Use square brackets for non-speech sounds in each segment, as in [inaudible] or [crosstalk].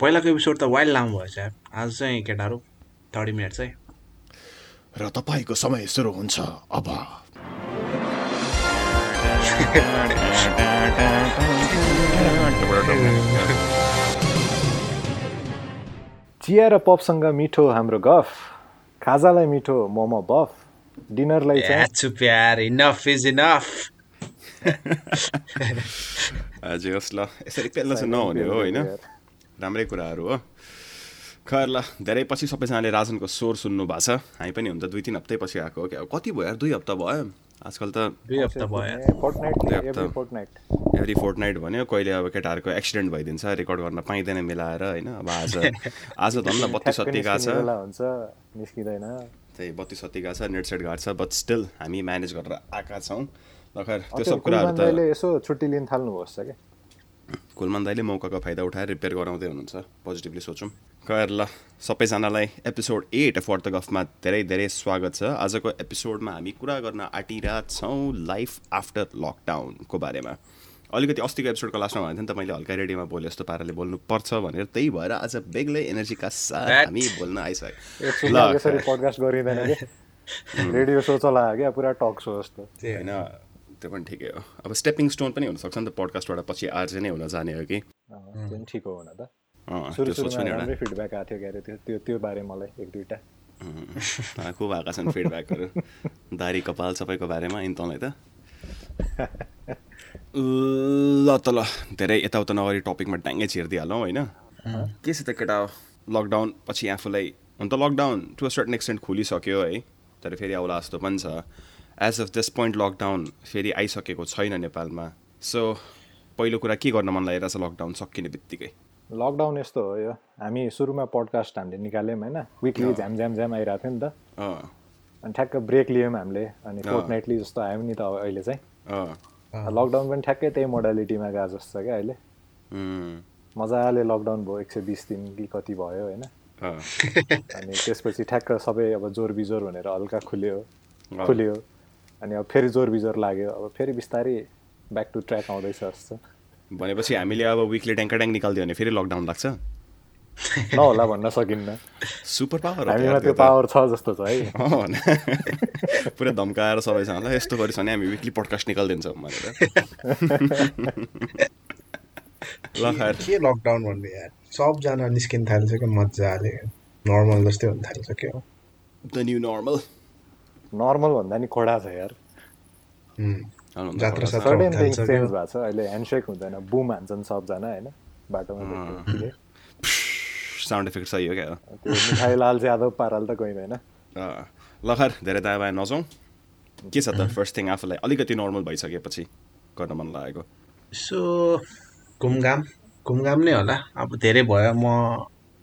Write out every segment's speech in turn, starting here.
पहिलाको एपिसोड त वाइल्ड लामो भएछ। यार आज चाहिँ केटाहरू थर्टी मिनट चाहिँ र तपाईँको समय सुरु हुन्छ अब। चिया र पपसँग मिठो हाम्रो गफ। खाजालाई मिठो मोमो बफ। डिनरलाई चाहिँ चुप यार इनफ इज इनफ हजुर होस् ल यसरी पेल्न चाहिँ नहुने हो होइन? [laughs] [laughs] राम्रै कुराहरू हो। खैर ल धेरै पछि सबैजनाले राजनको स्वर सुन्नु भएको छ। हामी पनि हुन त दुई तिन हप्तै पछि आएको हो क्या कति भयो यार? दुई हप्ता भयो। आजकल त दुई हप्ता भयो। Every fortnight every fortnight भन्यो। कहिले अब केटाहरूको एक्सिडेन्ट भइदिन्छ रेकर्ड गर्न पाइँदैन मिलाएर होइन? अब आज [laughs] आज धन्न बत्ती सत्ती गएको छ। हुन्छ त्यही बत्ती सत्ती गएको छ नेट सेट गएको छ बट स्टिल हामी म्यानेज गरेर आएका छौँ। ल खैर त्यो सब कुराहरू त यसो छुट्टी लिन थाल्नुभएको छ क्या कुलमान दाइले मौकाको फाइदा उठाएर रिपेयर गराउँदै हुनुहुन्छ। पोजिटिभली सोचौँ। खैर ल सबैजनालाई एपिसोड एट फर द गफमा धेरै धेरै स्वागत छ। आजको एपिसोडमा हामी कुरा गर्न आँटिरहेको छौँ लाइफ आफ्टर लकडाउनको बारेमा। अलिकति अस्तिको एपिसोडको लास्टमा भनेको थिएँ नि त मैले हल्का रेडियोमा बोले जस्तो पाराले बोल्नुपर्छ भनेर। त्यही भएर आज बेग्लै एनर्जीका साथ हामी बोल्न आइसक्यो एकछिनमा यसरी पडकास्ट गरिँदैन कि? [laughs] रेडियो सो चलायो क्या पुरा टक सो जस्तो। होइन। त्यो पनि ठिकै हो। अब स्टेपिङ स्टोन पनि हुनसक्छ नि त पडकास्टबाट पछि आर्जे नै हुन जाने हो कि? अँ, त्यो पनि ठिक हो हुन त। सुरु सुरुमा राम्रै फिडब्याक आएको थियो क्यारे त्यो त्यो त्यो बारे मलाई एक दुईवटा। को भएका छन् फिडब्याकहरू दारी कपाल सबैको बारेमा इन्तलाई त? [laughs] ल त ल धेरै यताउता नगरी टपिकमा ट्याङ्गै छिरिदिइहालौँ होइन? के छ त केटा लकडाउन पछि आफूलाई हुन त lockdown to a certain extent खोलिसक्यो है तर फेरि आउला जस्तो पनि छ। As of this point lockdown फेरि आइसकेको छैन नेपालमा। सो पहिलो कुरा के गर्न मन लागिरहेछ लकडाउन सकिने बित्तिकै? लकडाउन यस्तो हो यो। हामी सुरुमा पडकास्ट हामीले निकाल्यौँ होइन। विकली झ्याम झ्याम झ्याम आइरहेको थियो नि त। अँ। अनि ठ्याक्क ब्रेक लियौँ हामीले। अनि फोर्टनाइटली जस्तो आयौँ नि त अब अहिले चाहिँ। अँ। लकडाउन पनि ठ्याक्कै त्यही मोडालिटीमा गएको जस्तो छ क्या अहिले। मजाले लकडाउन भयो एक सय बिस दिन कि कति भयो होइन। अँ। अनि त्यसपछि ठ्याक्क सबै अब जोर बिजोर भनेर हल्का खुल्यो। खुल्यो। अनि अब फेरि जोर बिजोर लाग्यो। अब फेरि बिस्तारै ब्याक टु ट्र्याक आउँदैछ जस्तो। भनेपछि हामीले अब विकली ट्याङ्का ट्याङ निकालिदियो भने फेरि लकडाउन लाग्छ? नहोला भन्न सकिन्न। सुपर पावर हामीमा त्यो। पावर छ जस्तो छ है। [laughs] पुरा धम्काएर सबैजनालाई यस्तो गरिस् भने हामी विकली पडकास्ट निकालिदिन्छौँ भनेर। [laughs] ल खैर। के लकडाउन भन्ने यार? सबजना निस्किन थालिसक्यो मजाले नर्मल जस्तै हुन थालिसक्यो। द न्यू नर्मल नर्मल भन्दा नि खोडा छ यार। सर्टेन थालिसक्यो चेन्ज भएको छ। अहिले ह्यान्डसेक हुँदैन बुम हान्छन् सबजना होइन? बाटोमा। साउन्ड इफेक्ट [laughs] सही हो क्या मिठाई लाल यादव पाराल त गइँदैन। अँ, ल खैर धेरै दाया बाया नजाउँ। के छ त [laughs] फर्स्ट थिङ आफूलाई? अलिकति नर्मल भइसकेपछि गर्न मन लागेको। यसो घुमघाम घुमघाम नै होला। अब धेरै भयो। म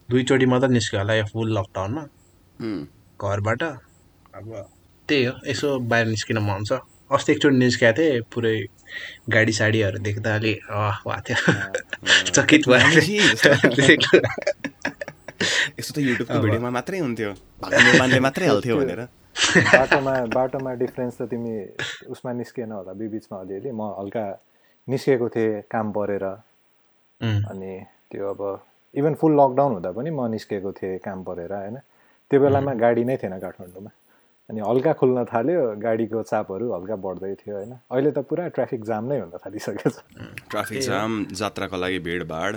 दुईचोटि मात्रै निस्क्यो होला यो फुल लकडाउनमा घरबाट। अब त्यही हो यसो बाहिर निस्किन मन छ। अस्ति एकचोटि निस्केको थिएँ पुरै गाडी साडीहरू देख्दा अलि भएको थियो चकित। भयो [laughs] यस्तो त युट्युबको भिडियोमा मात्रै हुन्थ्यो। मात्रै हाल्थ्यो भनेर। बाटोमा बाटोमा डिफ्रेन्स त तिमी उसमा निस्किएन होला बिबिचमा अलिअलि। म हल्का निस्केको थिएँ काम परेर। अनि त्यो अब इभन फुल लकडाउन हुँदा पनि म निस्केको थिएँ काम परेर होइन। त्यो बेलामा गाडी नै थिएन काठमाडौँमा। अनि हल्का खुल्न थाल्यो गाडीको चापहरू हल्का बढ्दै थियो होइन। अहिले त पुरा ट्राफिक जाम नै हुन थालिसकेको छ। ट्राफिक जाम जात्राको लागि भिडभाड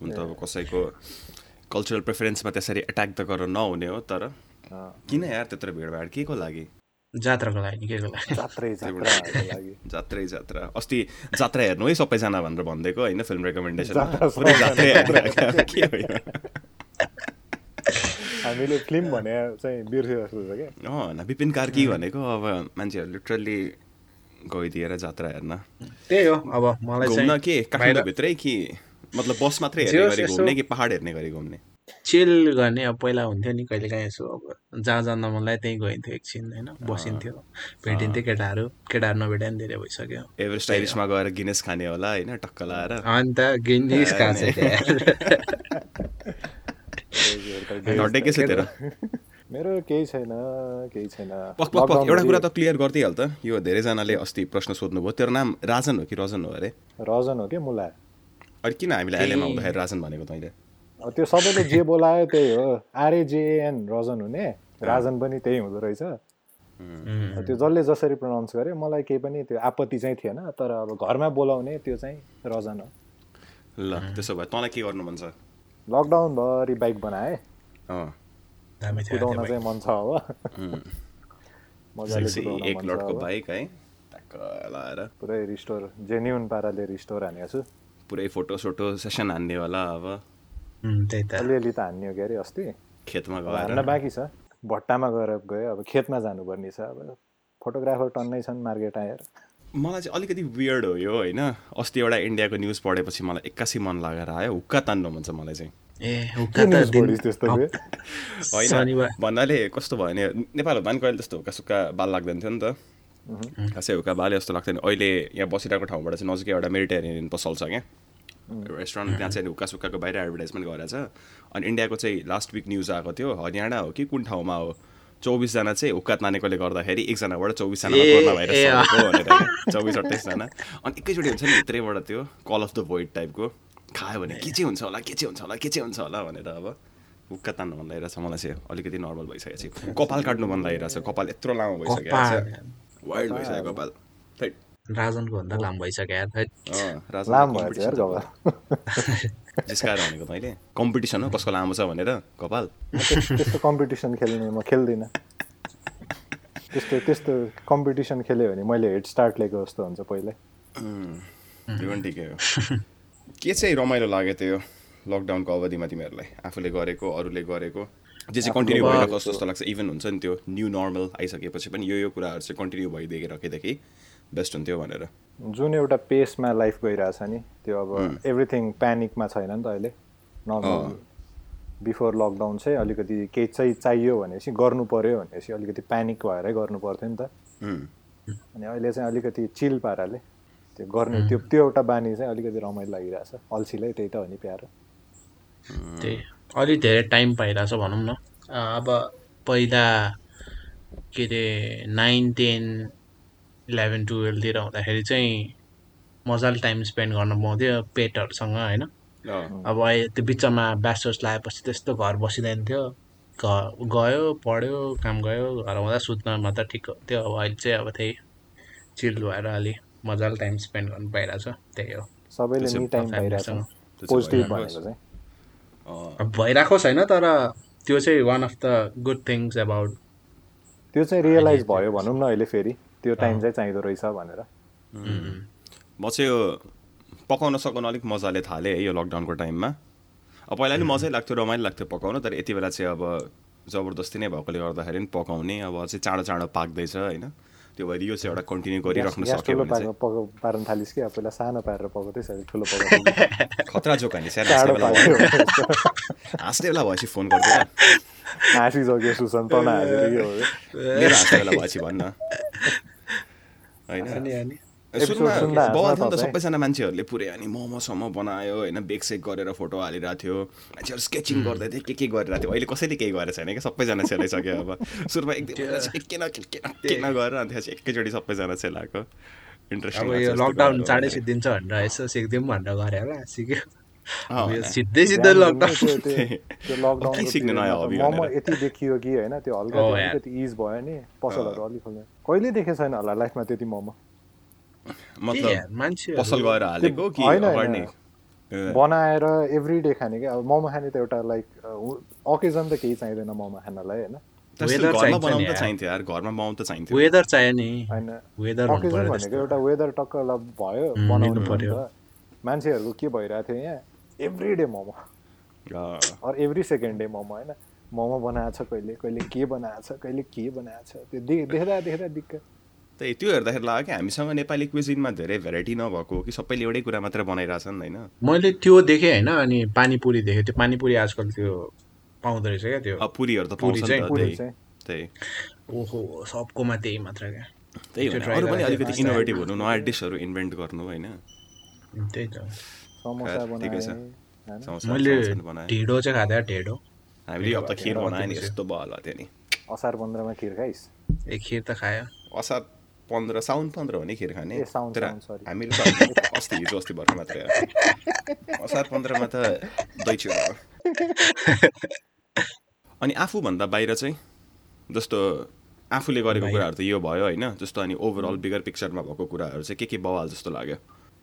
हुन त अब कसैको कल्चरल प्रेफरेन्समा त्यसरी एट्याक त गरेर नहुने हो तर किन यार त्यत्रो भिडभाड? के को लागि? जात्राको लागि के को लागि? जात्रै जात्राहरूको लागि। जात्रै जात्रा। अस्ति जात्रा हेर्नु है सबैजना भनेर भनिदिएको होइन फिल्म रेकमेन्डेसन जात्रा पुरै जात्रै हेरेर के हो यो? हामीले फिल्म भने चाहिँ बिर्स्यो जस्तो छ क्या अँ न विपिन कार्की भनेको अब मान्छेहरू लिटरल्ली गइदिएर जात्रा हेर्न। त्यही हो अब मलाई घुम्न चाहिँ के? काठमाडौँभित्रै कि मतलब बस मात्रै हेर्ने गरी घुम्ने कि पहाड हेर्ने गरी घुम्ने? चिल गर्ने अब पहिला हुन्थ्यो नि कहिले काहीँ यसो अब जहाँ जान मनलाई त्यहीँ गइन्थ्यो एकछिन होइन? बसिन्थ्यो भेटिन्थ्यो केटाहरू केटाहरू नभेटा नि धेरै भइसक्यो। एभरेस्ट आइरिसमा गएर गिनेस खाने होला होइन? टक्क लाएर। अन्त गिन्जिस [laughs] कहाँ [laughs] नड्डे के छ तेरो मेरो केही छैन केही छैन। पक पक पक एउटा कुरा त क्लियर गरिदिइहाल त। यो धेरैजनाले अस्ति प्रश्न सोध्नुभयो तेरो नाम राजन हो कि रजन हो अरे? रजन हो कि मुला? अनि किन हामीलाई एलएमा हुँदाखेरि राजन भनेको तैँले अब त्यो सबैले जे बोलायो त्यही हो। आरएजेएन रजन हुने। राजन पनि त्यही हुँदो रहेछ। त्यो जसले जसरी प्रनाउन्स गरे मलाई केही पनि त्यो आपत्ति चाहिँ थिएन। तर अब घरमा बोलाउने त्यो चाहिँ रजन हो। ल त्यसो भए तँलाई के गर्नु मन छ? लकडाउनभरि बाइक बनाएँ। अँ। दामी थियो कुदाउन चाहिँ मन छ अब। [laughs] मजाले अब। है पुरै रिस्टोर जेन्युन पाराले रिस्टोर हानेको छु। पुरै फोटो सोटो सेसन हान्नेवाला अब। उम्, त्यही त। अलिअलि त हान्ने हो के अरे अस्ति। खेतमा अब गएर। हान्न बाँकी छ। भट्टामा गएर गयो अब खेतमा जानुपर्ने छ। अब फोटोग्राफर टन्नै छन् मार्केट आएर। मलाई चाहिँ अलिकति वियर्ड हो यो होइन? अस्ति एउटा इन्डियाको न्युज पढेपछि मलाई एक्कासी मन लागेर आयो। हुक्का तान्नु मन छ मलाई चाहिँ? [laughs] होइन भन्नाले कस्तो भयो भने नेपालमा पनि कहिले त्यस्तो हुक्का सुक्का बाल लाग्दैन थियो नि त। खासै हुक्का बाले जस्तो लाग्दैन अहिले यहाँ बसिरहेको ठाउँबाट चाहिँ नजिकै एउटा मेडिटेरियन पसल छ क्या। रेस्टुरेन्ट त्यहाँ चाहिँ हुक्का सुक्काको बाहिर एडभर्टाइजमेन्ट गरेको छ। अनि इन्डियाको चाहिँ लास्ट विक न्युज आएको थियो। हरियाणा हो कि कुन ठाउँमा हो? चौबिसजना चाहिँ हुक्का तानेकोले गर्दाखेरि एकजनाबाट चौबिसजना कोरोना भाइरस भनेर। चौबिस अट्ठाइसजना। अनि एकैचोटि हुन्छ नि भित्रैबाट त्यो कल अफ द भोइड टाइपको खायो भने के चाहिँ हुन्छ होला के चाहिँ हुन्छ होला के चाहिँ हुन्छ होला भनेर अब हुक्का तान्नु मन लागिरहेछ मलाई चाहिँ। अलिकति नर्मल भइसकेको छ। कपाल काट्नु मन लागिरहेछ कपाल यत्रो लामो भइसकेको छ। वाइल्ड भइसक्यो कपाल। राजनको भन्दा लामो भइसक्यो यार जिस्काएर भनेको मैले? कम्पिटिसन हो कसको लामो छ भनेर कपाल। त्यस- त्यस्तो कम्पिटिसन खेल्ने म खेल्दिनँ। त्यस्तो त्यस्तो कम्पिटिसन खेल्यो भने मैले हेड स्टार्ट लिएको जस्तो हुन्छ पहिल्यै त्यो पनि ठिकै हो। के चाहिँ रमाइलो लाग्यो त्यो लकडाउनको अवधिमा तिमीहरूलाई? आफूले गरेको अरूले गरेको? जे चाहिँ कन्टिन्यू आफूले भइरहेको जस्तो जस्तो लाग्छ। इभन हुन्छ नि त्यो न्यू नर्मल आइसकेपछि पनि यो यो कुराहरू चाहिँ कन्टिन्यू भइदिएको राखेदेखि बेस्ट हुन्थ्यो भनेर। जुन एउटा पेसमा लाइफ गइरहेछ नि त्यो अब एभ्रिथिङ प्यानिकमा छैन नि त अहिले। नर्मल बिफोर लकडाउन चाहिँ अलिकति केही चाहिँ चाहियो भनेपछि गर्नु पर्यो भनेपछि अलिकति प्यानिक भएरै गर्नु पर्थ्यो नि त। अनि अहिले चाहिँ अलिकति चिल पाराले त्यो गर्ने त्यो त्यो एउटा बानी चाहिँ अलिकति रमाइलो लागिरहेछ। अल्छीलाई त्यही त हो नि प्यारो। त्यही। अलिक धेरै टाइम पाइरहेछ भनौँ न। अब पहिला के अरे नाइन टेन इलेभेन टुवेल्भतिर हुँदाखेरि चाहिँ मजाले टाइम स्पेन्ड गर्न पाउँथ्यो पेटहरूसँग होइन? अब अहिले त्यो बिचमा ब्याचलर्स लगाएपछि त्यस्तो घर बसिँदैन थियो। घर गयो पढ्यो काम गयो घर आउँदा सुत्न मात्र ठिक थियो। अब अहिले चाहिँ अब त्यही चिल भएर अलि मजाले टाइम स्पेन्ड गर्नु पाइरहेछ त्यही हो। सबैले भइरहेको छैन तर त्यो चाहिँ one of the good things about त्यो चाहिँ रियलाइज भयो भनौँ न अहिले फेरि। त्यो टाइम चाहिँ चाहिँदो रहेछ भनेर। म चाहिँ यो पकाउन सकाउन अलिक मजाले थालेँ है यो लकडाउनको टाइममा। अब पहिला नि मजै लाग्थ्यो रमाइलो लाग्थ्यो पकाउन तर यति बेला चाहिँ अब जबरजस्ती नै भएकोले गर्दाखेरि पकाउने अब चाहिँ चाँडो चाँडो पाक्दैछ होइन। त्यो भएर यो चाहिँ एउटा कन्टिन्यू गरिराख्न सक्यो भने पार्न थालिस् कि पहिला सानो पारेर पकाउँदैछ अहिले ठुलो पकाउँदै खतरा जोक हाने स्याहार चाँडो हाँस्ने बेला भएपछि फोन गरिदिएर हाँसिसक्यो सुसन तन हाँसेर के हो मेरो हाँस्ने बेला भएपछि भन्न होइन हाँस्न बवाल थियो नि त। सबैजना मान्छेहरूले पुरै अनि मोमोसम्म बनायो होइन बेकसेक गरेर फोटो हालिरहेको थियो। मान्छेहरू स्केचिङ गर्दै थियो के के गरिरहेको थियो? अहिले कसैले केही गरेको छैन क्या सबैजना सेलाइसक्यो अब। सुरुमा एक दुई महिना चाहिँ के न के के न के न गरेर अनि त्यसपछि एकैचोटि सबैजना सेलाएको इन्ट्रेस्टिङ अब यो लकडाउन चाँडै सिद्धिन्छ भनेर यसो सिक्दिउँ भनेर गरे होला सिक्यो। सिद्धै सिधै लकडाउन त्यो लकडाउन मोमो? यति देखियो कि होइन त्यो हल्का इज भयो नि पसलहरू अलिक खोल्ने कहिले देखेको छैन होला लाइफमा त्यति मोमो? मतलब मान्छे पसल गएर हालेको कि बनाएर एभ्री डे खाने क्या? अब मोमो खाने त एउटा लाइक अकेजन त केही चाहिँदैन मोमो खानलाई होइन? भनेको एउटा वेदर टक्क ल भयो बनाउनु पर्यो। मान्छेहरूको के भइरहेको थियो यहाँ? Every day momo. Or every second day momo होइन? मोमो बनाएको छ कहिले? कहिले के बनाएको छ? कहिले के बनाएको छ? त्यो देख्दा देख्दा दिक्क। त्यही त्यो हेर्दाखेरि लाग्यो कि हामीसँग नेपाली क्विजिनमा धेरै भेराइटी नभएको हो कि सबैले एउटै कुरा मात्र बनाइरहेछन् होइन? मैले त्यो देखेँ होइन अनि पानीपुरी देखेँ। त्यो पानीपुरी आजकल त्यो पाउँदो रहेछ क्या त्यो। पुरीहरू त पुरी पाउँछ त्यही ओहो सबकोमा त्यही मात्र क्या। त्यही try अरू पनि अलिकति। इनोभेटिभ हुनु नयाँ डिसहरू इन्भेन्ट गर्नु होइन? त्यही त। ठिकै छ। मैले ढिँडो चाहिँ खाँदा ढेँडो। हामीले अब त खिर बनायो नि यस्तो भयो होला त्यो नि। असार पन्ध्रमा खिर खाइस्? एक खिर त खायो। असार पन्ध्र साउन पन्ध्र हो नि खिर खाने। तर। हामीले त अस्ति हिजो अस्ति भर्खर मात्रै हो। असार पन्ध्रमा त दही चिउरा हो। अनि आफूभन्दा बाहिर चाहिँ जस्तो आफूले गरेको कुराहरू त यो भयो होइन जस्तो अनि ओभरअल बिगर पिक्चरमा भएको कुराहरू चाहिँ के के बवाल जस्तो लाग्यो?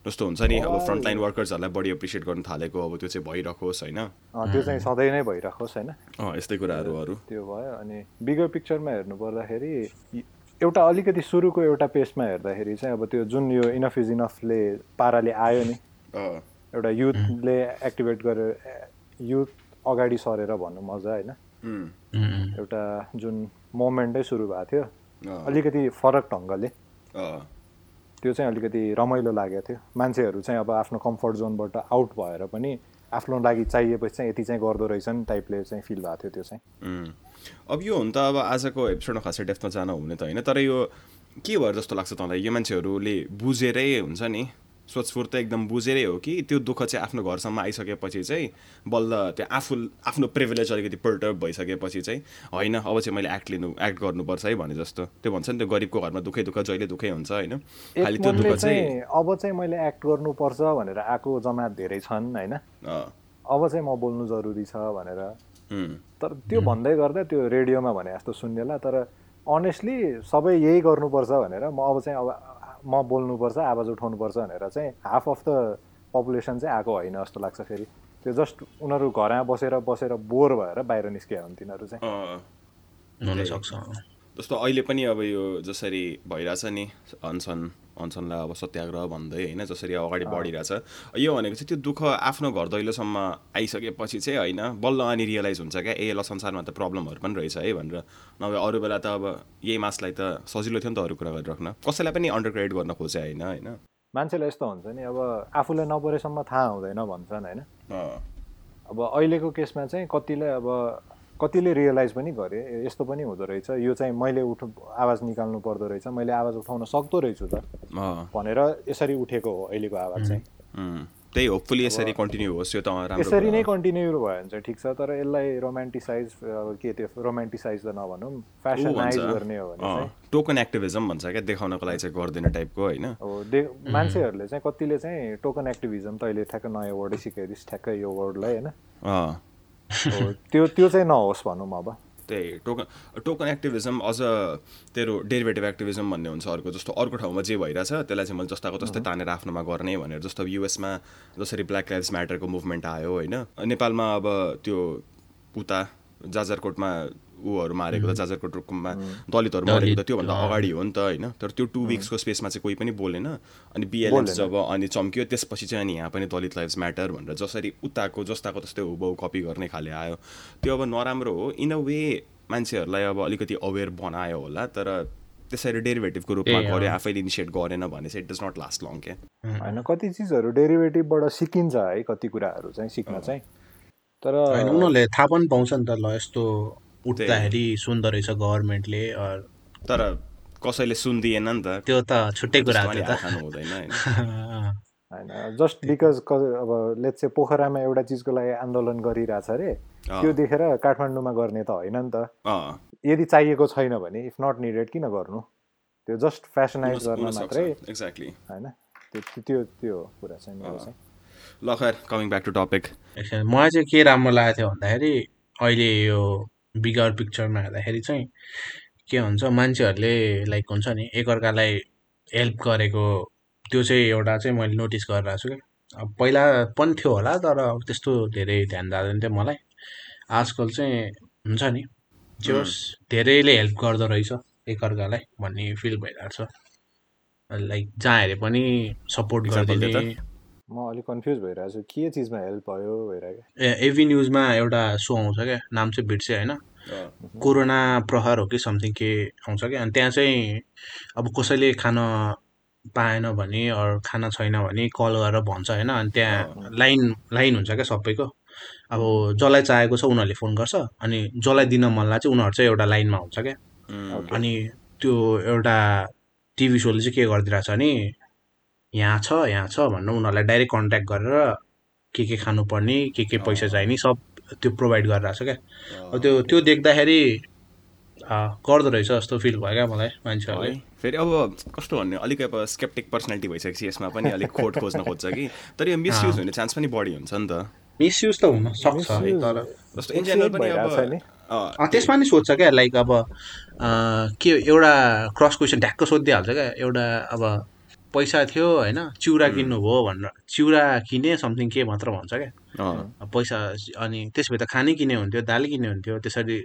जस्तो हुन्छ नि अब फ्रन्टलाइन वर्कर्सहरूलाई बढी एप्रिसिएट गर्न थालेको अब त्यो चाहिँ भइरहोस् होइन। अँ, त्यो चाहिँ सधैँ नै भइरहोस् होइन। अँ यस्तै कुराहरू अरू। त्यो भयो। अनि बिगर पिक्चरमा हेर्नु पर्दाखेरि एउटा अलिकति सुरुको एउटा पेजमा हेर्दाखेरि चाहिँ अब त्यो जुन यो इनफ इज इनफले पाराले आयो नि एउटा युथले एक्टिभेट गरेर युथ अगाडि सरेर भनौँ मजा होइन। एउटा जुन मोमेन्टै सुरु भएको थियो अलिकति फरक ढङ्गले। अँ, त्यो चाहिँ अलिकति रमाइलो लागेको थियो। मान्छेहरू चाहिँ अब आफ्नो कम्फर्ट जोनबाट आउट भएर पनि आफ्नो लागि चाहिएपछि चाहिँ यति चाहिँ गर्दो रहेछन् टाइपले चाहिँ फिल भएको थियो त्यो चाहिँ। अब यो हुन त अब आजको एपिसोडमा खासै डेफ्टमा जान हुने त होइन तर यो के भएर जस्तो लाग्छ तँलाई? यो मान्छेहरूले बुझेरै हुन्छ नि। स्वस्फूर्त एकदम बुझेरै हो कि त्यो दुःख चाहिँ आफ्नो घरसम्म आइसकेपछि चाहिँ बल्ल त्यो आफू आफ्नो प्रिभिलेज अलिकति पर्टर्ब भइसकेपछि चाहिँ होइन अब चाहिँ मैले एक्ट लिनु एक्ट गर्नुपर्छ है भने जस्तो। त्यो भन्छ नि त्यो गरिबको घरमा दुःखै दुःख जहिले दुःखै हुन्छ होइन। खालि त्यो दुःख चाहिँ अब चाहिँ मैले एक्ट गर्नुपर्छ भनेर आएको जमात धेरै छन् होइन। अँ, अब चाहिँ म बोल्नु जरुरी छ भनेर। तर त्यो भन्दै गर्दा त्यो रेडियोमा भने जस्तो सुन्नेला तर अनेस्टली सबै यही गर्नुपर्छ भनेर म अब चाहिँ अब म बोल्नुपर्छ आवाज उठाउनुपर्छ भनेर चाहिँ हाफ अफ द पपुलेसन चाहिँ आएको होइन जस्तो लाग्छ फेरि। त्यो जस्ट उनीहरू घरमा बसेर बसेर बोर भएर बाहिर निस्किया हुन् तिनीहरू चाहिँ। जस्तो अहिले पनि अब यो जसरी भइरहेछ नि अनसन। अनसनलाई अब सत्याग्रह भन्दै होइन जसरी अगाडि बढिरहेछ। यो भनेको चाहिँ त्यो दुःख आफ्नो घर दैलोसम्म आइसकेपछि चाहिँ होइन बल्ल अनि रियलाइज हुन्छ क्या। ए ल संसारमा त प्रब्लमहरू पनि रहेछ है भनेर। नभए अरू बेला त अब यही मासलाई त सजिलो थियो नि त अरू कुरा गरिराख्न। कसैलाई पनि अन्डर ग्रेड गर्न खोजे होइन होइन। मान्छेलाई यस्तो हुन्छ नि अब आफूलाई नपरेसम्म थाहा हुँदैन भन्छन् होइन। अँ, अब अहिलेको केसमा चाहिँ कतिले अब कतिले रियलाइज पनि गरे यस्तो पनि हुँदो रहेछ। यो चाहिँ मैले उठ आवाज निकाल्नु पर्दो रहेछ। मैले आवाज उठाउन सक्दो रहेछु त। भनेर यसरी उठेको हो अहिलेको आवाज चाहिँ। त्यही होपफुली यसरी कन्टिन्यू होस् यो त राम्रो यसरी नै। कन्टिन्यू भयो भने चाहिँ ठिक छ तर यसलाई रोमान्टिसाइज अब के त्यो रोमान्टिसाइज त नभनौँ फेसनाइज गर्ने हो भने चाहिँ। टोकन एक्टिभिजम भन्छ क्या देखाउनको लागि चाहिँ गर्दैन टाइपको होइन। मान्छेहरूले चाहिँ कतिले चाहिँ टोकन एक्टिभिजम त अहिले ठ्याक्क नयाँ वर्डै सिकाइदिस् ठ्याक्कै यो वर्डलाई होइन। [laughs] त्यो त्यो चाहिँ नहोस् भनौँ अब। त्यही टोकन टोकन एक्टिभिजम अझ तेरो डेरिभेटिभ एक्टिभिजम भन्ने हुन्छ अर्को जस्तो अर्को ठाउँमा जे भइरहेछ त्यसलाई चाहिँ मैले जस्ताको जस्तै तानेर आफ्नोमा गर्ने भनेर जस्तो अब युएसमा जसरी ब्ल्याक लाइफ्स म्याटरको मुभमेन्ट आयो होइन। नेपालमा अब त्यो उता जाजरकोटमा ऊहरू मारेको त जाजरकोट रुकुममा दलितहरू मारेको त त्योभन्दा अगाडि हो नि त होइन। तर त्यो टु विक्सको स्पेसमा चाहिँ कोही पनि बोलेन। अनि बिएलएफ जब अनि चम्क्यो त्यसपछि चाहिँ अनि यहाँ पनि दलित लाइफ्स म्याटर भनेर जसरी उताको जस्ताको त्यस्तै हुबहु कपी गर्ने खाले आयो। त्यो अब नराम्रो हो। इन अ वे मान्छेहरूलाई अब अलिकति अवेर बनायो होला तर त्यसरी डेरिभेटिभको रूपमा। गऱ्यो आफैले इनिसिएट गरेन भने चाहिँ it does not last long क्या होइन कति चिजहरू डेरिभेटिभबाट सिकिन्छ है कति कुराहरू चाहिँ सिक्न चाहिँ। तर उनीहरूले थाहा पनि पाउँछ नि त ल यस्तो उठ्दाखेरि सुन्दो रहेछ गभर्मेन्टले तर कसैले सुनिदिएन नि त। त्यो त छुट्टै कुरा [laughs] होइन। जस्ट बिकज अब लेट्स चाहिँ पोखरामा एउटा चिजको लागि आन्दोलन गरिरहेछ अरे। त्यो देखेर काठमाडौँमा गर्ने त होइन नि त। अँ। यदि चाहिएको छैन भने इफ नट निडेड किन गर्नु? त्यो जस्ट फेसनाइज गर्न मात्रै एक्ज्याक्टली होइन। त्यो त्यो कुरा चाहिँ मेरो चाहिँ। ल खैर कमिङ ब्याक टु टपिक मलाई चाहिँ के राम्रो लागेको थियो भन्दाखेरि अहिले यो बिगर पिक्चरमा हेर्दाखेरि चाहिँ के हुन्छ मान्छेहरूले लाइक हुन्छ नि एकअर्कालाई हेल्प गरेको त्यो चाहिँ एउटा चाहिँ मैले नोटिस गरिरहेको छु क्या। अब पहिला पनि थियो होला तर अब त्यस्तो धेरै ध्यान दिँदैन थियो मलाई। आजकल चाहिँ हुन्छ नि जे होस् धेरैले हेल्प गर्दो रहेछ एकअर्कालाई भन्ने फिल भइरहेको छ। लाइक जहाँ हेरे पनि सपोर्ट। गरिदिने। म अलिक कन्फ्युज भइरहेको छु के चिजमा हेल्प भयो भइरहेको? ए एभी न्युजमा एउटा सो आउँछ क्या नाम चाहिँ बिर्सेँ होइन। कोरोना प्रहार हो कि समथिङ के आउँछ क्या अनि त्यहाँ चाहिँ अब कसैले खान पाएन भने अरू खाना छैन भने कल गरेर भन्छ होइन अनि त्यहाँ लाइन लाइन हुन्छ क्या सबैको। अब जसलाई चाहेको छ उनीहरूले फोन गर्छ अनि जसलाई दिन मन लाग्छ उनीहरू चाहिँ एउटा लाइनमा हुन्छ क्या। अनि त्यो एउटा टिभी सोले चाहिँ के गरिदिरहेको छ भने यहाँ छ यहाँ छ भनेर उनीहरूलाई डाइरेक्ट कन्ट्याक्ट गरेर के के खानुपर्ने के के पैसा चाहिने सब त्यो प्रोभाइड गरिरहेको छ क्या। अब त्यो त्यो देख्दाखेरि अँ, गर्दो रहेछ जस्तो फिल भयो क्या मलाई मान्छेहरूले। है फेरि अब कस्तो भन्ने अलिक अब स्केप्टिक पर्सनालिटी भइसकेपछि यसमा पनि अलिक खोट खोज्न खोज्छ कि। तर यो मिसयुज हुने चान्स पनि बढी हुन्छ नि त। मिसयुज त हुन सक्छ तर जस्तो इन जेनरल पनि अब त्यसमा नि सोध्छ क्या लाइक अब अँ, के एउटा क्रस क्वेसन ढ्याक्क सोधिहाल्छ क्या एउटा अब पैसा थियो होइन? चिउरा किन्नु भयो भनेर। चिउरा किने समथिङ के मात्र भन्छ क्या? पैसा अनि त्यसभित्र त खानै किने हुन्थ्यो दाली किने हुन्थ्यो त्यसरी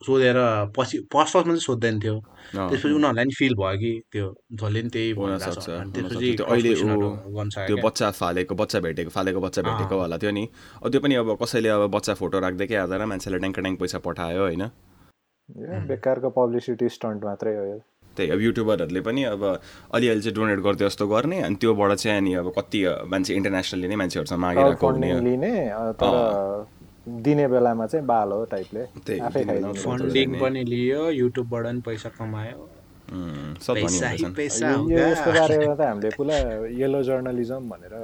सोधेर पछि फर्स्ट फर्स्टमा चाहिँ सोध्दैन थियो। त्यसपछि उनीहरूलाई नि फिल भयो कि त्यो जसले नि त्यही त्यसपछि। त्यो। बच्चा फालेको बच्चा भेटेको फालेको बच्चा भेटेको। होला त्यो नि। त्यो पनि अब कसैले अब बच्चा फोटो राख्दै के आएर मान्छेले ट्याङ्क ट्याङ्क पैसा पठायो होइन? यो बेकारको पब्लिसिटी स्टन्ट मात्रै हो यो। त्यही अब युट्युबरहरूले पनि अब अलिअलि चाहिँ डोनेट गर्दै जस्तो गर्ने अनि त्योबाट चाहिँ अनि अब कति मान्छे इन्टरनेसनली नै मान्छेहरूसँग फन्डिङ लिने तर दिने बेलामा चाहिँ बाल हो टाइपले फन्डिङ पनि लियो युट्युबबाट पनि पैसा कमायो। यसको बारेमा त हामीले पुरा येलो जर्नलिजम भनेर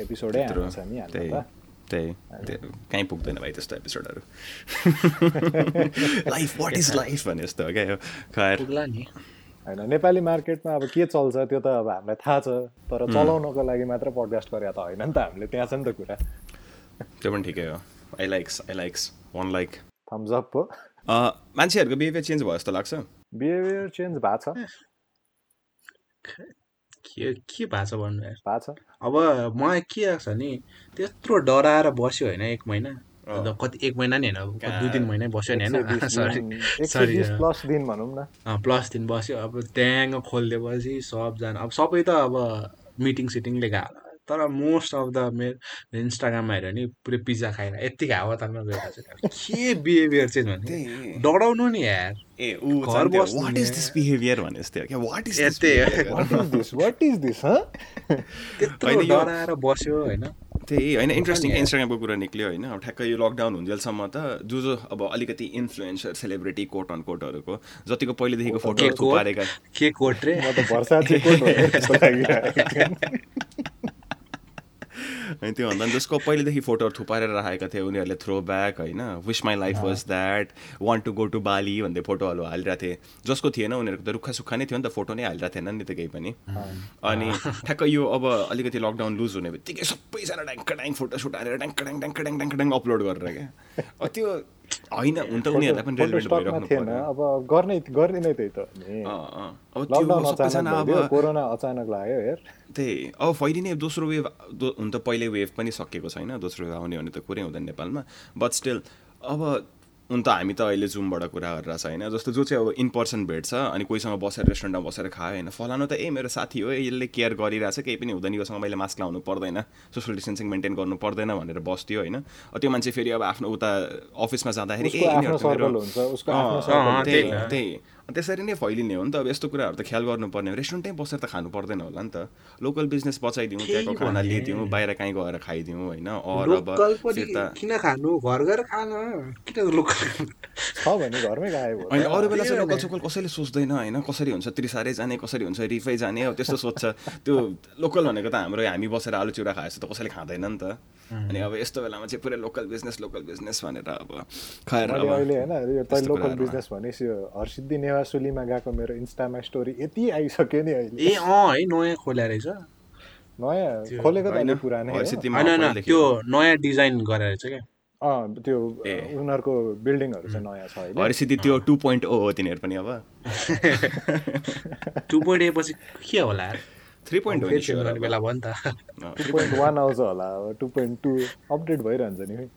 एपिसोडै हाल्नु छ नि त। त्यही त्यो कहीँ पुग्दैन भाइ त्यस्तो एपिसोडहरू लाइफ वाट इज लाइफ भने जस्तो हो क्या खैर। होइन नेपाली मार्केटमा अब के चल्छ त्यो त अब हामीलाई थाहा छ तर चलाउनको लागि मात्र पडकास्ट गरे त होइन नि त हामीले त्यहाँ छ नि त कुरा। त्यो पनि ठिकै हो। I likes I likes one like thumbs up हो। मान्छेहरूको बिहेभियर चेन्ज भयो जस्तो लाग्छ। बिहेभियर चेन्ज भएको छ। के के भएको छ भन्नु यार? भएको छ। अब मलाई के लाग्छ नि त्यत्रो डराएर बस्यो होइन एक महिना। कति एक महिना नि होइन दुई तिन महिनै बस्यो नि होइन? 120 सरी दिन- 120 सरी प्लस दिन भनौँ न। प्लस दिन बस्यो। अब ट्याङ्ग खोलिदिएपछि सबजना अब सबै त अब मिटिङ सिटिङले गएको तर मोस्ट अफ द मेरो इन्स्टाग्राममा हेऱ्यो नि पुरै पिज्जा खाएर यत्तिकै हावातालमा गएर चाहिँ के बिहेभियर चाहिँ भने डराउनु नि यार। ए घर बस्नु वाट इज दिस बिहेभियर भने जस्तै हो क्या। What is a, this. What is this what is this ह त्यत्रो [laughs] डराएर बस्यो होइन? त्यही होइन इन्ट्रेस्टिङ। इन्स्टाग्रामको कुरा निक्ल्यो होइन अब ठ्याक्कै यो लकडाउन हुन्जेलसम्म त जो जो अब अलिकति इन्फ्लुएन्सर सेलिब्रिटी कोट अन कोटहरूको जतिको पहिलेदेखिको के फोटोहरू कोट? थुपारेका के कोट रे [laughs] म त भर्सा चाहिँ कोट हो जस्तो लागिरहेको थियो। अनि त्योभन्दा जसको पहिलेदेखि फोटोहरू थुपारेर राखेका थिए उनीहरूले थ्रो ब्याक होइन wish my life was that one to go to Bali भन्दै फोटोहरू हालिरहेको थिए। जसको थिएन उनीहरूको त रुखा सुक्खा नै थियो नि त फोटो नै हालिरहेको थिएन नि त केही पनि। अनि ठ्याक्क यो अब अलिकति लकडाउन लुज हुने बित्तिकै सबैजना ड्याङ्क ड्याङ्क फोटो सुट हालेर ड्याङ्क ड्याङ्क ड्याङ्क ड्याङ्क ड्याङ्क ड्याङ्क अपलोड गरेर क्या। त्यो होइन हुन त उनीहरूलाई पनि रेलिभेन्ट भइराख्नु थिएन। अब गर्ने गर्ने नै त्यही त। अब त्यो सबैजना अब कोरोना अचानक लाग्यो हेर। त्यही अब फैलिने दोस्रो वेभ हुन त पहिल्यै वेभ पनि सकिएको छैन। दोस्रो वेभ आउने भने त कुरै हुँदैन नेपालमा। बट स्टिल अब हुन त हामी त अहिले जुमबाट कुरा गरिरहेको छ होइन? जस्तो जो चाहिँ अब इन पर्सन भेट्छ अनि कोहीसँग बसेर रेस्टुरेन्टमा बसेर खायो होइन? फलानु त ए मेरो साथी हो यसले केयर गरिरहेछ केही पनि हुँदैन योसँग मैले मास्क लाउनु पर्दैन सोसियल डिस्टेन्सिङ मेन्टेन गर्नु पर्दैन भनेर बस्थ्यो होइन? त्यो मान्छे फेरि अब आफ्नो उता अफिसमा जाँदाखेरि। त्यही। त्यसरी नै फैलिने हो नि त। अब यस्तो कुराहरू त ख्याल गर्नुपर्ने हो। रेस्टुरेन्टै बसेर त खानु पर्दैन होला नि त। लोकल बिजनेस बचाइदिउँ त्यहाँको त्यही खाना। लिइदिउँ बाहिर कहीँ गएर खाइदिउँ होइन? अर बेला चाहिँ लोकल सोकल कसैले सोच्दैन होइन? कसरी हुन्छ त्रिसारै जाने कसरी हुन्छ रिफै जाने? अब त्यस्तो सोध्छ त्यो लोकल भनेको त हाम्रो हामी बसेर आलु चिउरा खाएपछि त कसैले खाँदैन नि त। अनि अब यस्तो बेलामा चाहिँ पुरै लोकल बिजनेस लोकल बिजनेस भनेर अब खाएर हर्सिद्धि नेवासुलीमा गएको मेरो इन्स्टामा स्टोरी यति आइसक्यो नि अहिले। ए अँ है नयाँ खोल्या रहेछ। नयाँ? खोलेको त अहिले पुरानै हो। होइन त्यो नयाँ डिजाइन गरेर रहेछ क्या। अँ त्यो। उनीहरूको बिल्डिङहरू चाहिँ नयाँ छ अहिले। हरिसिद्धि त्यो टु पोइन्ट ओ हो तिनीहरू पनि अब। [laughs] टु पोइन्ट ए पछि के होला? थ्री पोइन्ट हो। बेला भयो नि त। टु पोइन्ट वान आउँछ होला अब टु पोइन्ट टू अपडेट भइरहन्छ नि।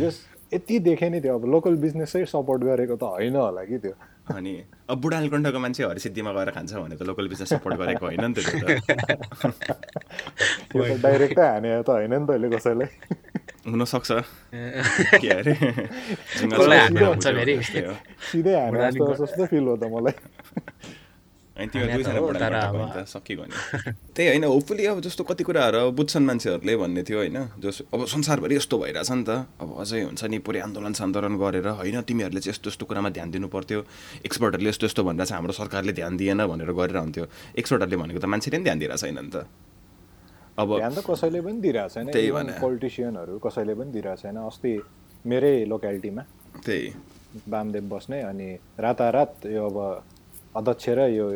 जस यति देखेँ नि त्यो अब लोकल बिजनेसै सपोर्ट गरेको त होइन होला कि त्यो। अनि अब बुढालकण्ठको मान्छे हरिसिद्धिमा गएर खान्छ भने त लोकल बिजनेस सपोर्ट गरेको होइन नि त डाइरेक्टै हाने त होइन नि त अहिले कसैलाई? हुनसक्छ। [laughs] के अरे। सिधै हाने जस्तो फिल हो त मलाई। अनि दुईजना [laughs] त्यही होइन होपफुली अब जस्तो कति कुराहरू अब बुझ्छन् मान्छेहरूले भन्ने थियो होइन जस अब संसारभरि यस्तो भइरहेछ नि त। अब अझै हुन्छ नि पुरै आन्दोलन सान्दोलन गरेर होइन तिमीहरूले चाहिँ यस्तो यस्तो कुरामा ध्यान दिनु पर्थ्यो एक्सपर्टहरूले यस्तो यस्तो भनेर चाहिँ हाम्रो सरकारले ध्यान दिएन भनेर गरेर हुन्थ्यो। एक्सपर्टहरूले भनेको त मान्छेले पनि ध्यान दिइरहेको छैन नि त। अब ध्यान त कसैले पनि दिइरहेको छैन। त्यही भने। पोलिटिसियनहरू कसैले पनि दिइरहेको छैन। अस्ति मेरै लोकेलिटीमा त्यही। वामदेव बस्ने अनि रातारात यो अब अध्यक्ष र यो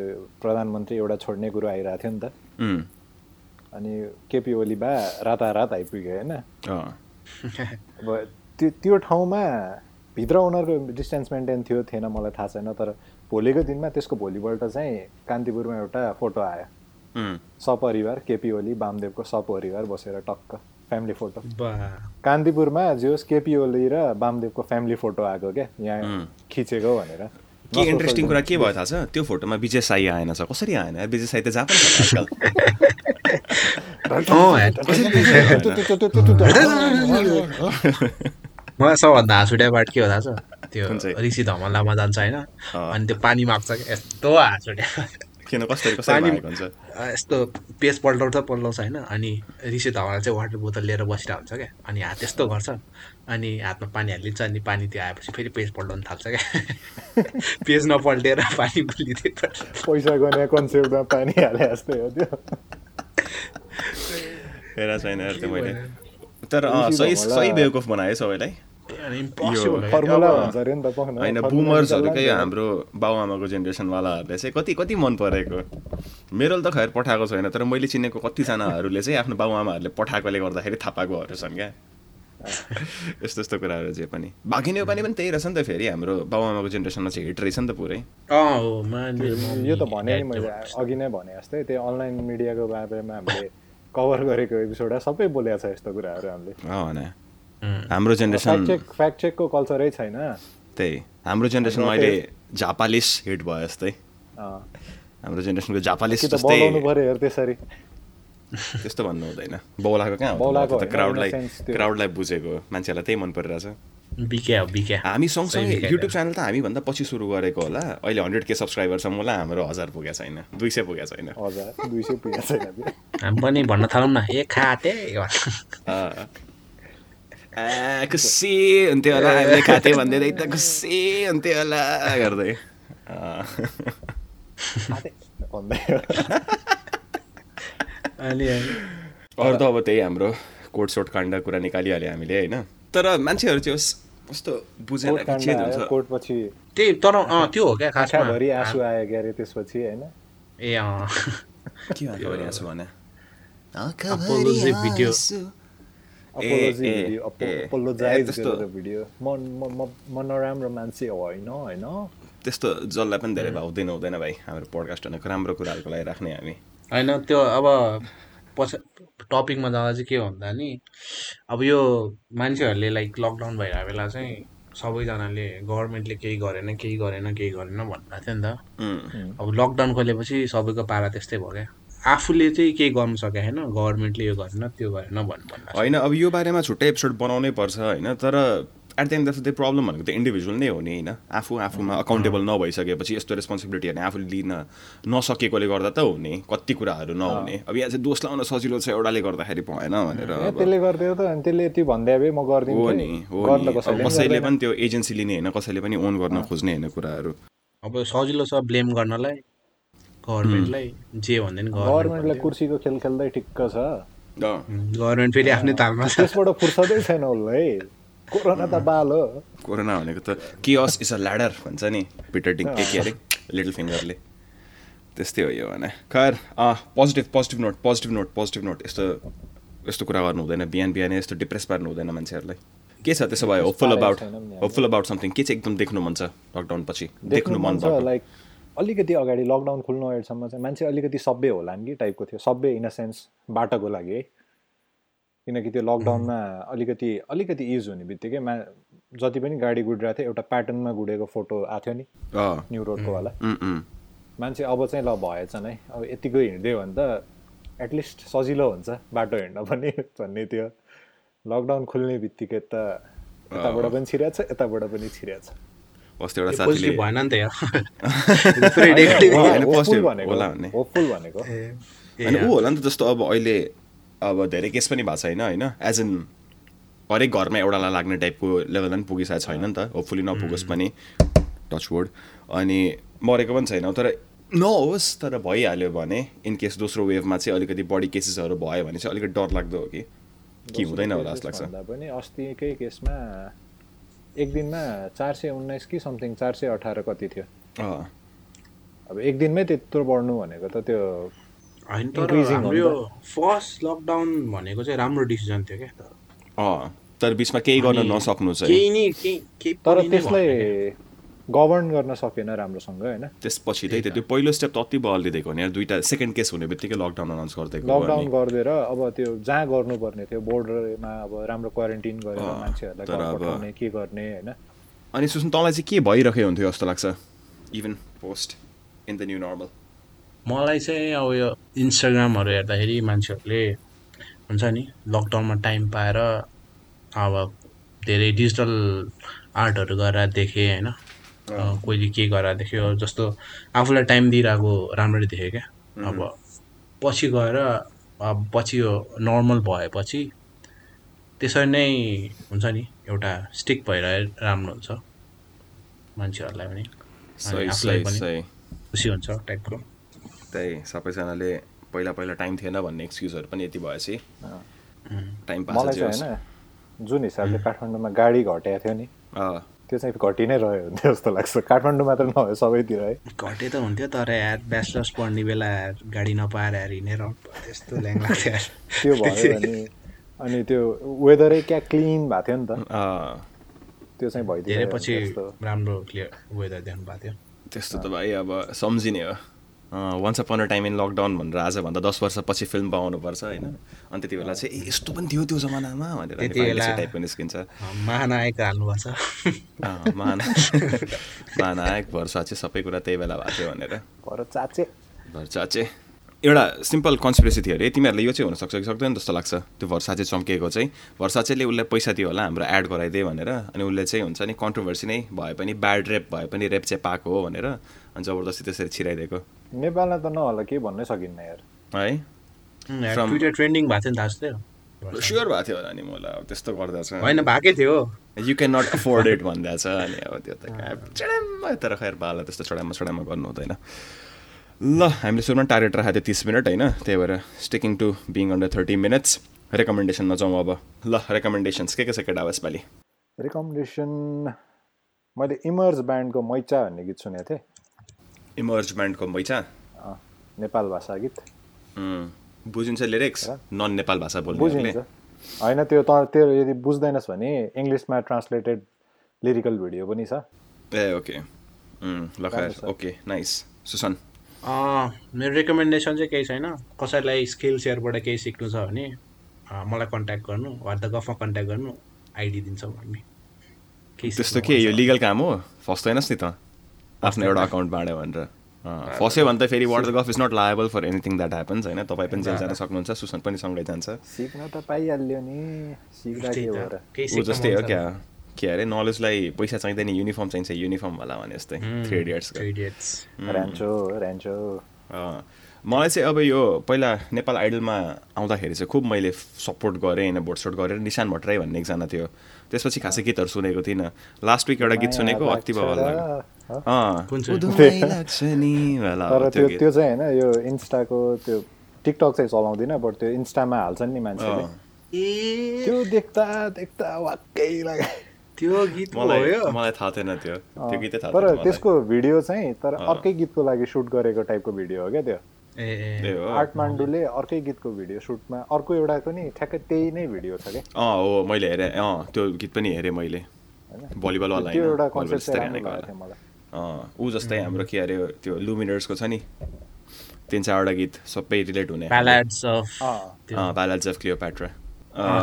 प्रधानमन्त्री एउटा छोड्ने कुरो आइरहेको थियो नि त। अनि केपी ओली बा रातारात आइपुग्यो होइन। अँ, [laughs] अब त्यो त्यो ठाउँमा भित्र उनीहरूको डिस्टेन्स मेन्टेन थियो थिएन मलाई थाहा छैन तर भोलिको दिनमा त्यसको भोलिपल्ट चाहिँ कान्तिपुरमा एउटा फोटो आयो। सपरिवार केपी ओली वामदेवको सपरिवार बसेर टक्क फ्यामिली फोटो। कान्तिपुरमा जे होस् केपी ओली र वामदेवको फ्यामिली फोटो आएको क्या यहाँ खिचेको भनेर। के इन्ट्रेस्टिङ कुरा के भयो थाहा छ? त्यो फोटोमा विजय साई आएन छ। कसरी आएन? विजय साई त जहाँ पनि छ आजकल। [laughs] [laughs] मलाई सबभन्दा हाँस उठ्ने पार्ट के हो थाहा छ? त्यो? ऋषि धमलामा जान्छ होइन? अनि त्यो पानी माग्छ क्या। यस्तो हाँस उठ्यो किन? कसरी कसरी पानी- भएको हुन्छ? यस्तो पेज पल्टाउँछ पल्टाउँछ होइन। अनि ऋषि धमला चाहिँ वाटर बोतल लिएर बसिरहेको हुन्छ क्या। अनि हात यस्तो गर्छ अनि हातमा पानी हालिदिन्छ अनि पानी त्यो आएपछि फेरि पेज पल्टाउनु थाल्छ क्या। [laughs] पेज नपल्टेर पानी बुलिदिए पैसा गने कन्सेप्टमा पानी हाले जस्तै हो त्यो। हेर छैन त्यो मैले। तर अँ, सही सही बेवकुफ बनायो सबैलाई। इम्पोसिबल फर्मुला भन्छ अरे नि त पख्नु होइन बुमर्सहरूकै हाम्रो बाबुआमाको जेनेरेसनवालाहरूले चाहिँ कति कति मन परेको। मेरो त खैर पठाएको छैन तर मैले चिनेको कतिजनाहरूले चाहिँ आफ्नो बाबुआमाहरूले पठाएकोले गर्दाखेरि थाहा पाएकोहरू छन् क्या। [laughs] यस्तो यस्तो कुराहरू जे पनि। बाँकी नेपाली पनि त्यही रहेछ नि त फेरि हाम्रो बाबुआमाको जेनेरेसनमा चाहिँ हिट रहेछ नि त पुरै। यो त भने नि मैले अघि नै भने जस्तै त्यो अनलाइन मिडियाको बारेमा हामीले कभर गरेको एपिसोड सबै बोलेको छ यस्तो कुराहरू हामीले। हाम्रो फ्याक्ट जेनेरेसन चेक फ्याक्ट चेकको कल्चरै छैन। त्यही। हाम्रो जेनेरेसनमा अहिले जापालिस हिट भयो जस्तै। हाम्रो जेनेरेसनको जापालिस जस्तै बोलाउनु पऱ्यो हेर त्यसरी त्यस्तो भन्नु हुँदैन। बौलाको कहाँ बौलाको त क्राउडलाई क्राउडलाई बुझेको। मान्छेलाई त्यही मन परिरहेछ। बिके हो बिके। हामी सँगसँगै युट्युब च्यानल त हामीभन्दा पछि सुरु गरेको होला। अहिले हन्ड्रेड के सब्सक्राइबर छ मलाई हाम्रो हजार पुगेको छैन। दुई सय पुगेको छैन। हजार दुई सय पुगेको छैन त्यो हामी पनि भन्न थालौँ न। ए खाते। खुसी हुन्थ्यो होला। हामीले खाते भन्दै त खुसी हुन्थ्यो होला। गर्दै। भन्दै अरू त अब त्यही हाम्रो कोट सोट काण्ड कुरा निकालिहाल्यो हामीले होइन? तर मान्छेहरू चाहिँ होस् कस्तो हुन्छ। कोटपछि त्यही तर अँ त्यो हो क्या खासमा। आँखाभरि आँसु आयो क्यारे त्यसपछि होइन? ए अँ। के आएको भने? भने भिडियो म नराम्रो मान्छे होइन होइन? त्यस्तो जसलाई पनि धेरै भाउदैन हुँदैन भाइ हाम्रो पोडकास्ट भनेको राम्रो कुराहरूको लागि राख्ने हामी। होइन त्यो अब पछि टपिकमा जाँदा चाहिँ के हो भन्दा नि अब यो मान्छेहरूले लाइक लकडाउन भइरहेको बेला चाहिँ सबैजनाले गभर्मेन्टले केही गरेन केही गरेन केही गरेन भनिरहेको थियो नि त। अब लकडाउन खोलेपछि सबैको पारा त्यस्तै भयो क्या। आफूले चाहिँ केही गर्नु सकेको छैन गभर्मेन्टले यो गरेन त्यो गरेन भन्नु भन्नु होइन अब यो बारेमा छुट्टै एपिसोड बनाउनै पर्छ होइन? तर at the end of the problem भनेको त इन्डिभिजुअल नै हो नि होइन? आफू आफूमा अकाउन्टेबल नभइसकेपछि यस्तो रेस्पोन्सिबिलिटीहरू आफूले लिन नसकेकोले गर्दा त हो नि कति कुराहरू नहुने। अब यहाँ चाहिँ दोष लाउन सजिलो छ एउटाले गर्दाखेरि भएन भनेर त्यसले गरिदियो त अनि त्यसले यति भन्दै म गरिदिन्छु नि हो नि। कसैले पनि त्यो एजेन्सी लिने होइन? कसैले पनि ओन गर्न खोज्ने होइन कुराहरू। अब सजिलो छ ब्लेम गर्नलाई गभर्मेन्टलाई जे भन्दा नि गभर्मेन्टलाई गभर्मेन्ट कुर्सीको खेल खेल्दै ठिक्क छ। गभर्मेन्ट फेरि आफ्नै तालमा छ। त्यसबाट फुर्सदै छैन उसलाई कोरोना त बाल हो। कोरोना भनेको त कियस इज अ ल्याडर भन्छ नि पिटर डिङ के के अरे लिटल फिङ्गरले त्यस्तै हो यो भने। खैर positive positive note positive note positive note यस्तो यस्तो कुरा गर्नु हुँदैन बिहान बिहानै यस्तो डिप्रेस पार्नु हुँदैन मान्छेहरूलाई। के छ त्यसो भए hopeful about. Hopeful about something के चाहिँ एकदम देख्नु मन छ लकडाउन पछि? देख्नु मन छ लाइक अलिकति अगाडि लकडाउन खुल्नु अगाडिसम्म चाहिँ मान्छे अलिकति सभ्य होला नि कि टाइपको थियो। सभ्य इन अ सेन्स बाटोको लागि। है किनकि त्यो लकडाउनमा अलिकति अलिकति इज हुने बित्तिकै मा जति पनि गाडी गुडिरहेको थियो एउटा प्याटर्नमा गुडेको फोटो आएको थियो नि अँ, न्यु रोडको वाला। उम्, उम्, मान्छे अब चाहिँ ल भएछ नै। अब यतिको हिँड्दियो भने त एटलिस्ट सजिलो हुन्छ बाटो हिँड्न पनि [laughs] भन्ने थियो लकडाउन खुल्ने बित्तिकै त यताबाट पनि छिरेको छ यताबाट पनि छिरेको छ अस्ति एउटा साथीले पोजिटिभ भएन नि त हो, [laughs] होपफुल भनेको होला भन्ने। होपफुल भनेको। होइन ऊ होला नि त जस्तो अब अहिले अब धेरै केस पनि भएको छैन होइन? एज इन हरेक घरमा एउटालाई लाग्ने टाइपको लेभलमा पनि पुगिसकेको छैन नि त। होपफुली नपुगोस् पनि। टचवुड अनि मरेको पनि छैन। तर नहोस् तर भइहाल्यो भने इन केस दोस्रो वेभमा चाहिँ अलिकति बढी केसेसहरू भयो भने चाहिँ अलिकति डर लाग्दो हो कि? कि हुँदैन होला जस्तो लाग्छ। पनि अस्तिकै केसमा एक दिनमा चार सय उन्नाइस कि समथिङ चार सय अठार कति थियो। अब एक दिनमै त्यत्रो बढ्नु भनेको त त्यो होइन तर हाम्रो फर्स्ट लकडाउन भनेको चाहिँ राम्रो डिसिजन थियो क्या। तर अँ तर बिचमा केही गर्न नसक्नु चाहिँ। तर त्यसलाई गभर्न गर्न सकेन राम्रोसँग होइन? त्यसपछि त्यही त। त्यो पहिलो स्टेप त अति बलिदिएको नि दुइटा सेकेन्ड केस हुने बित्तिकै लकडाउन अनाउन्स गरिदिएको लकडाउन गरिदिएर अब त्यो जहाँ गर्नुपर्ने थियो बोर्डरमा अब राम्रो क्वारेन्टिन गरेर मान्छेहरूलाई के गर्ने होइन? अनि सुसन तँलाई चाहिँ के भइरहेको हुन्थ्यो जस्तो लाग्छ even post in the new normal मलाई चाहिँ अब यो इन्स्टाग्रामहरू हेर्दाखेरि मान्छेहरूले हुन्छ नि लकडाउनमा टाइम पाएर अब धेरै डिजिटल आर्टहरू गरेर देखेँ होइन। कोहीले के गरेर देख्यो जस्तो आफूलाई टाइम दिइरहेको राम्ररी देखेँ क्या। अब पछि गएर अब पछि यो नर्मल भएपछि त्यसरी नै हुन्छ नि एउटा स्टिक भइरहे राम्रो हुन्छ। मान्छेहरूलाई पनि। आफूलाई पनि खुसी हुन्छ टाइपको त्यही सबैजनाले पहिला पहिला टाइम थिएन भन्ने एक्सक्युजहरू पनि यति भएपछि टाइम पास चाहिँ होइन जुन हिसाबले काठमाडौँमा गाडी घटेको थियो नि त्यो चाहिँ घटि नै रह्यो हुन्थ्यो जस्तो लाग्छ। काठमाडौँ मात्र नभए सबैतिर है। घटे त हुन्थ्यो तर यार ब्याचलर्स पढ्ने बेला गाडी नपाएर यार हिँडेर त्यस्तो ल्याङ लाग्थ्यो यार। त्यो भयो अनि अनि त्यो वेदरै क्या क्लिन भएको थियो नि त। त्यो चाहिँ धेरै भइदियो पछि जस्तो राम्रो क्लियर वेदर देख्नु भएको थियो। त्यस्तो त भाइ अब सम्झिने हो। Once upon a time in lockdown भनेर आजभन्दा दस वर्षपछि फिल्म पाउनुपर्छ होइन? अनि त्यति बेला चाहिँ ए यस्तो पनि थियो त्यो जमानामा? भनेर त्यति बेला- चाहिँ टाइपको निस्किन्छ। महानायक हाल्नुपर्छ। अँ, महानायक महानायक चाहिँ सबै कुरा त्यही बेला भएको थियो भनेर। पर चाचे भर्सा चाहिँ एउटा सिम्पल कन्सपिरेसी थियो अरे तिमीहरूलाई यो चाहिँ हुनसक्छ कि सक्दैन जस्तो लाग्छ। त्यो भर्सा चाहिँ चम्किएको चाहिँ भर्सा चाहिँले उसलाई पैसा दियो होला हाम्रो एड गराइदियो भनेर अनि उसले चाहिँ हुन्छ नि कन्ट्रोभर्सी नै भए पनि ब्याड रेप भए पनि रेप चाहिँ पाएको हो भनेर अनि जबरजस्ती त्यसरी छिराइदिएको नेपालमा त नहोला केही भन्नै सकिन्न यार है ट्विटर ट्रेन्डिङ भएको थियो नि थाहा थियो स्योर भएको थियो होला नि मलाई अब त्यस्तो गर्दा चाहिँ होइन भएकै थियो you can not afford it भन्दा छ अनि अब त्यो त चढाममा तर खैर बाला त्यस्तो चढामा चढामा गर्नु हुँदैन ल हामीले सुरुमा टार्गेट राखेको थियो तिस मिनट होइन त्यही भएर sticking to being under thirty minutes recommendation नजाउँ अब ल रेकमेन्डेसन्स के के छ केटा यसपालि रिकमेन्डेसन मैले इमर्ज ब्यान्डको मैचा भन्ने गीत सुनेको थिएँ इमर्ज ब्यान्डको मैचा नेपाल भाषा गीत। बुझिन्छ लिरिक्स नन नेपाल भाषा बोल्ने बुझिन्छ। होइन त्यो त त्यो यदि बुझ्दैनस् भने इङ्ग्लिसमा ट्रान्सलेटेड लिरिकल भिडियो पनि छ। ए ओके। ल ओके नाइस सुसन। मेरो रेकमेन्डेसन चाहिँ केही छैन। कसैलाई स्किल सेयरबाट केही सिक्नु छ भने मलाई कन्ट्याक्ट गर्नु वाट द गफमा कन्ट्याक्ट गर्नु आइडी दिन्छौँ हामी केही त्यस्तो के यो। लिगल काम हो? फस्दैनस् नि त। आफ्नो एउटा अकाउन्ट बाँड्यो भनेर। फस्यो भने त फेरि वाट द गफ is not liable for anything that happens होइन? तपाईँ पनि जेल जान सक्नुहुन्छ सुसन पनि सँगै जान्छ। सिक्न त पाइहाल्यो नि ऊ जस्तै हो क्या? के अरे नलेजलाई पैसा चाहिँदैन युनिफर्म चाहिन्छ युनिफर्म होला भने जस्तै। थ्री इडियट्सको अँ, मलाई चाहिँ अब यो पहिला नेपाल आइडलमा आउँदाखेरि चाहिँ खुब मैले सपोर्ट गरेँ होइन भोटसोट गरेर निशान भट्टराई भन्ने एकजना थियो। त्यसपछि खासै गीतहरू सुनेको थिइनँ। लास्ट विक एउटा गीत सुनेको अति बाबा तर त्यो। त्यो चाहिँ होइन यो इन्स्टाको त्यो टिकटक चाहिँ चलाउँदिनँ बट त्यो इन्स्टामा हाल्छन् नि मान्छेले। ए। त्यो देख्दा देख्दा वाक्कै लाग्यो। त्यो गीत मलाई यो? मलाई थाहा थिएन त्यो। त्यो गीतै थाहा तर। त्यसको भिडियो चाहिँ तर अर्कै गीतको लागि सुट गरेको टाइपको भिडियो हो क्या त्यो? ए आर्ट मान्डुले अर्कै गीतको भिडियो सुटमा अर्को एउटा पनि ठ्याक्कै त्यही नै भिडियो छ क्या? अँ हो मैले हेरेँ। अँ त्यो गीत पनि हेरेँ मैले। भलिबलवाला त्यो एउटा कन्सेप्ट चाहिँ राम्रो लागेको। थियो मलाई। ऊ जस्तै हाम्रो के अरे त्यो लुमिनर्सको छ नि? तिन चारवटा गीत सबै रिलेट हुने। ब्यालाड्स अफ अफ क्लियोप्याट्रा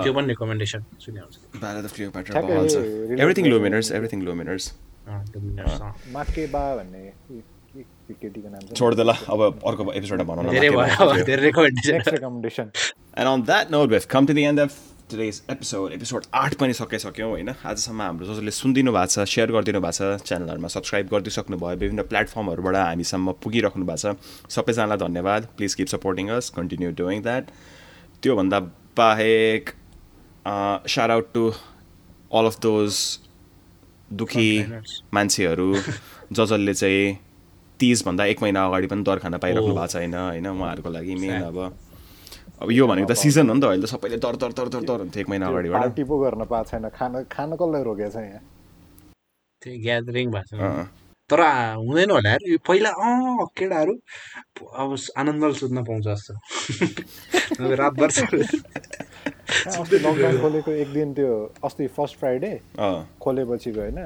त्यो पनि रेकमेन्डेसन सुने ब्यालाड अफ क्लियोप्याट्रा ठ्याक्कै बवाल छ। relate everything Lumineers everything Lumineers माके बा भन्ने के- के- के केटीको नाम चाहिँ छोड्दै ल अब अर्को एपिसोडमा भनौँ न धेरै भयो। धेरै recommendation next recommendation And on that note, we've come to the today's episode. Episode आठ पनि सकिसक्यौँ होइन? आजसम्म हाम्रो जसले सुनिदिनु भएको छ सेयर गरिदिनु भएको छ च्यानलहरूमा सब्सक्राइब गरिदिइसक्नु भयो विभिन्न प्लेटफर्महरूबाट हामीसम्म पुगिराख्नु भएको छ। सबैजनालाई धन्यवाद। Please keep supporting us continue doing that त्योभन्दा बाहेक shout out to all of those दुखी. मान्छेहरू ज जसले चाहिँ तिजभन्दा एक महिना अगाडि पनि दर खान पाइराख्नु भएको छैन होइन? उहाँहरूको लागि मेन अब अब यो भनेको त सिजन हो नि त अहिले त सबैले दर दर दर दर दर हुन्थ्यो एक महिना अगाडिबाट। पार्टी पो गर्न पाएको छैन। खान खान कसलाई रोकेको छ यहाँ? ग्यादरिङ भएको छ। अँ। तर हुँदैन होला यार। यो पहिला अँ केटाहरू अब आनन्दले सुत्न पाउँछ जस्तो। रातभर लकडाउन [laughs] खोलेको एक दिन त्यो अस्ति फर्स्ट फ्राइडे अँ। खोलेपछिको होइन?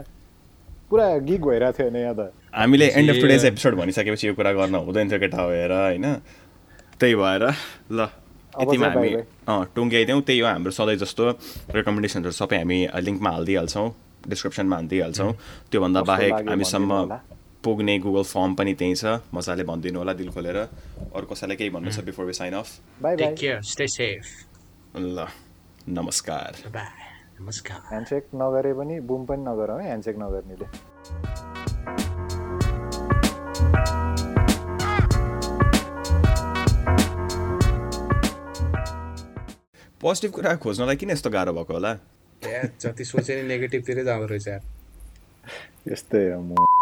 पुरा गिग भइरहेको थियो होइन यहाँ त। हामीले एन्ड अफ टुडेज एपिसोड भनिसकेपछि यो कुरा गर्न हुँदैन थियो केटा भएर होइन? त्यही भएर ल। यतिमा हामी टुङ्ग्याइदिउँ त्यही हो हाम्रो सधैँ जस्तो रेकमेन्डेसनहरू सबै हामी लिङ्कमा हालिदिइहाल्छौँ डिस्क्रिप्सनमा हालिदिइहाल्छौँ त्योभन्दा बाहेक हामीसम्म। पुग्ने गुगल फर्म पनि त्यहीँ छ मजाले भनिदिनु होला दिल खोलेर अरू कसैलाई केही भन्नु छ before we sign off bye take bye care stay safe ल नमस्कार नमस्कार ह्यान्डसेक नगरे पनि बुम पनि नगर है ह्यान्डसेक नगर्नेले पोजिटिभ कुरा खोज्नलाई किन यस्तो गाह्रो भएको होला? ए, जति सोचे नि नेगेटिभतिरै जाँदो रहेछ यार। यस्तै हो म।